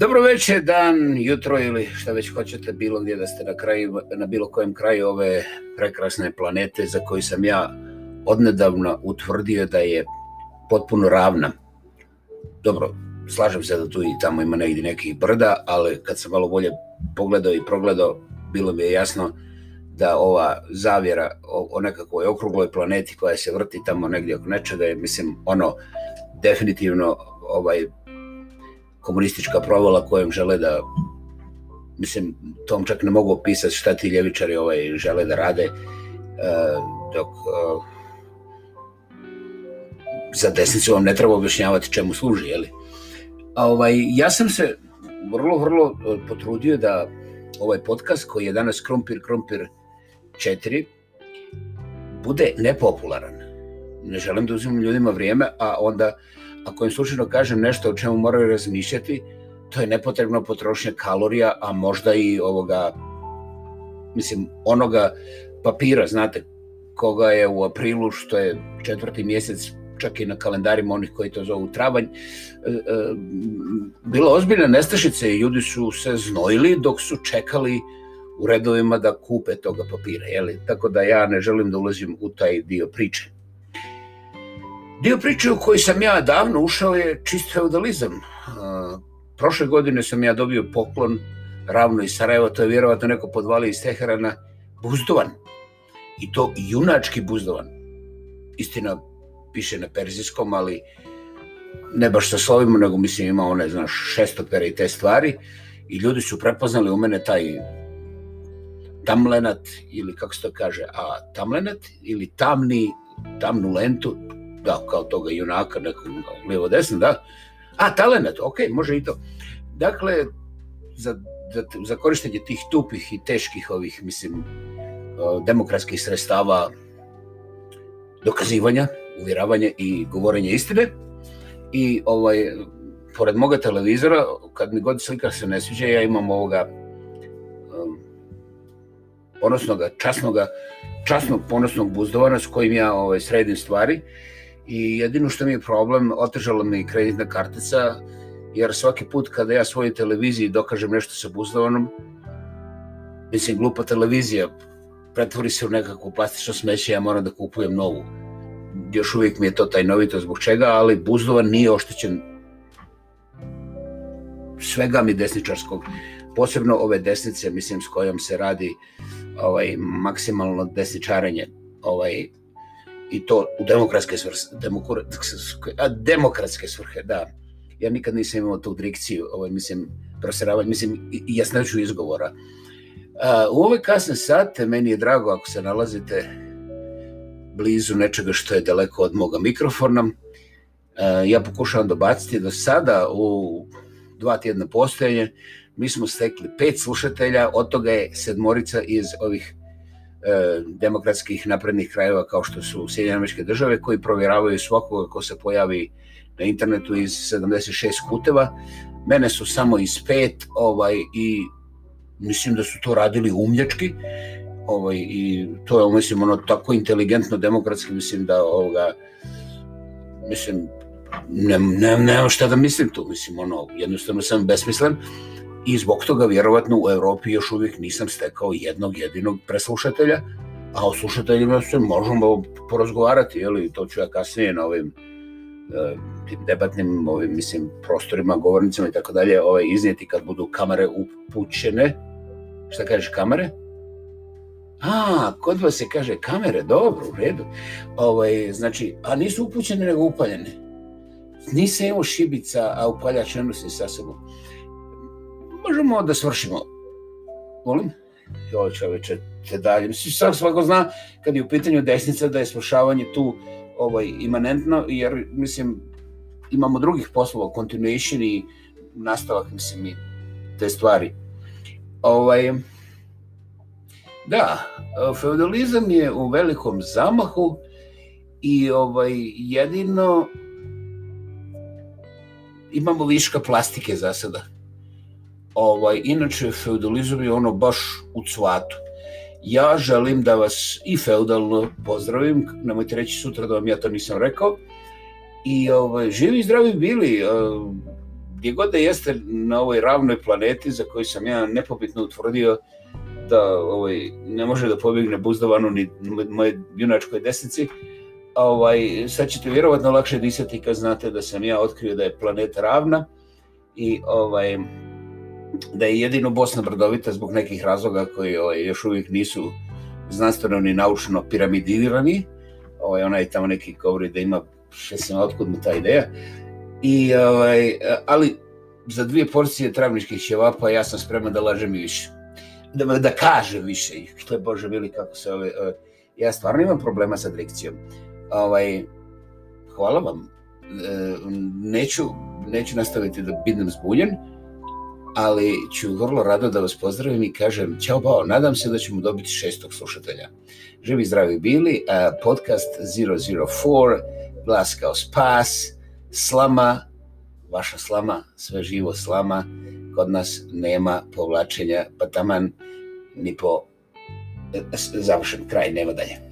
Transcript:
Dobro večer, dan, jutro ili šta već hoćete, bilo gdje da ste na, kraju, na bilo kojem kraju ove prekrasne planete za koju sam ja odnedavno utvrdio da je potpuno ravna. Dobro, slažem se da tu i tamo ima negdje nekih brda, ali kad sam malo bolje pogledao i progledao, bilo mi je jasno da ova zavjera o, o nekakvoj okrugloj planeti koja se vrti tamo negdje oko nečega je, mislim, ono, definitivno ovaj komunistička provala kojom žele da mislim, tom čak ne mogu opisati šta ti ljevičari ovaj, žele da rade uh, dok eh, za desnicu vam ne treba objašnjavati čemu služi, jeli? A ovaj, ja sam se vrlo, vrlo eh, potrudio da ovaj podcast koji je danas Krompir, Krompir 4 bude nepopularan. Ne želim da uzimam ljudima vrijeme, a onda uh, ako im slučajno kažem nešto o čemu moraju razmišljati, to je nepotrebno potrošnje kalorija, a možda i ovoga, mislim, onoga papira, znate, koga je u aprilu, što je četvrti mjesec, čak i na kalendarima onih koji to zovu travanj, e, e, bilo ozbiljne nestašice i ljudi su se znojili dok su čekali u redovima da kupe toga papira, jeli? Tako da ja ne želim da ulazim u taj dio priče. Dio priče u koji sam ja davno ušao je čist feudalizam. Prošle godine sam ja dobio poklon ravno iz Sarajeva, to je vjerovatno neko podvali iz Teherana, buzdovan. I to junački buzdovan. Istina, piše na perzijskom, ali ne baš sa slovima, nego mislim ima one, znaš, šestopere i te stvari. I ljudi su prepoznali u mene taj tamlenat, ili kako se to kaže, a tamlenat, ili tamni, tamnu lentu, da, kao toga junaka, nekog lijevo desno, da. A, talenat, ok, može i to. Dakle, za, za, za korištenje tih tupih i teških ovih, mislim, demokratskih sredstava dokazivanja, uvjeravanja i govorenja istine. I ovaj, pored moga televizora, kad mi god slika se ne sviđa, ja imam ovoga um, ponosnoga, časnoga, časnog ponosnog buzdovana s kojim ja ovaj, sredim stvari. I jedino što mi je problem, otežala mi kreditna kartica, jer svaki put kada ja svojoj televiziji dokažem nešto sa buzdovanom, mislim, glupa televizija pretvori se u nekakvu plastično smeće, ja moram da kupujem novu. Još uvijek mi je to taj novito zbog čega, ali buzdovan nije oštećen svega mi desničarskog, posebno ove desnice, mislim, s kojom se radi ovaj maksimalno desničarenje, ovaj i to u demokratske svrhe, demokratske, a demokratske svrhe, da. Ja nikad nisam imao tu drikciju, ovaj, mislim, proseravanje, mislim, i jasnoću izgovora. A, u ove kasne sate, meni je drago ako se nalazite blizu nečega što je daleko od moga mikrofona. A, ja pokušavam dobaciti do sada u dva tjedna postojanje, mi smo stekli pet slušatelja, od toga je sedmorica iz ovih E, demokratskih naprednih krajeva kao što su Sjedinjene američke države koji provjeravaju svakoga ko se pojavi na internetu iz 76 kuteva. Mene su samo iz pet ovaj, i mislim da su to radili umljački ovaj, i to je mislim ono tako inteligentno demokratski mislim da ovoga mislim ne, ne, nema šta da mislim tu mislim ono jednostavno sam besmislen i zbog toga vjerovatno u Evropi još uvijek nisam stekao jednog jedinog preslušatelja, a o slušateljima se možemo porazgovarati, jeli, to ću ja kasnije na ovim e, tim debatnim ovim, mislim, prostorima, govornicama i tako dalje, ovaj, iznijeti kad budu kamere upućene. Šta kažeš, kamere? A, kod vas se kaže kamere, dobro, u redu. Ovaj, znači, a nisu upućene nego upaljene. Nisam imao šibica, a upaljač ne nosi sa sobom možemo da svršimo. Volim? Jo, čoveče, te dalje. Mislim, sam svako zna kad je u pitanju desnica da je svršavanje tu ovaj, imanentno, jer, mislim, imamo drugih poslova, continuation i nastavak, mislim, i te stvari. Ovaj, da, feudalizam je u velikom zamahu i ovaj jedino imamo viška plastike za sada. Ovaj, inače, feudalizam je ono baš u cvatu. Ja želim da vas i feudalno pozdravim, nemojte reći sutra da vam ja to nisam rekao. I ovaj, živi i zdravi bili, eh, gdje god da jeste na ovoj ravnoj planeti za koju sam ja nepobitno utvrdio da ovaj, ne može da pobjegne buzdovanu ni moje junačkoj desnici, ovaj, sad ćete vjerovatno lakše disati kad znate da sam ja otkrio da je planeta ravna i ovaj, da je jedino Bosna brdovita zbog nekih razloga koji ovaj, još uvijek nisu znanstveno ni naučno piramidirani. Ovaj, onaj tamo neki govori da ima, še sam otkud mu ta ideja. I, ovaj, ali za dvije porcije travničkih ćevapa ja sam spreman da lažem i više. Da, da kažem više. Što je Bože mili kako se ove... Ovaj, ja stvarno imam problema sa dikcijom. Ovaj, hvala vam. E, neću, neću nastaviti da bidnem zbuljen, ali ću vrlo rado da vas pozdravim i kažem ćao bao, nadam se da ćemo dobiti šestog slušatelja. Živi zdravi bili, podcast 004, glas kao spas, slama, vaša slama, sve živo slama, kod nas nema povlačenja, pa taman ni po e, završen kraj, nema dalje.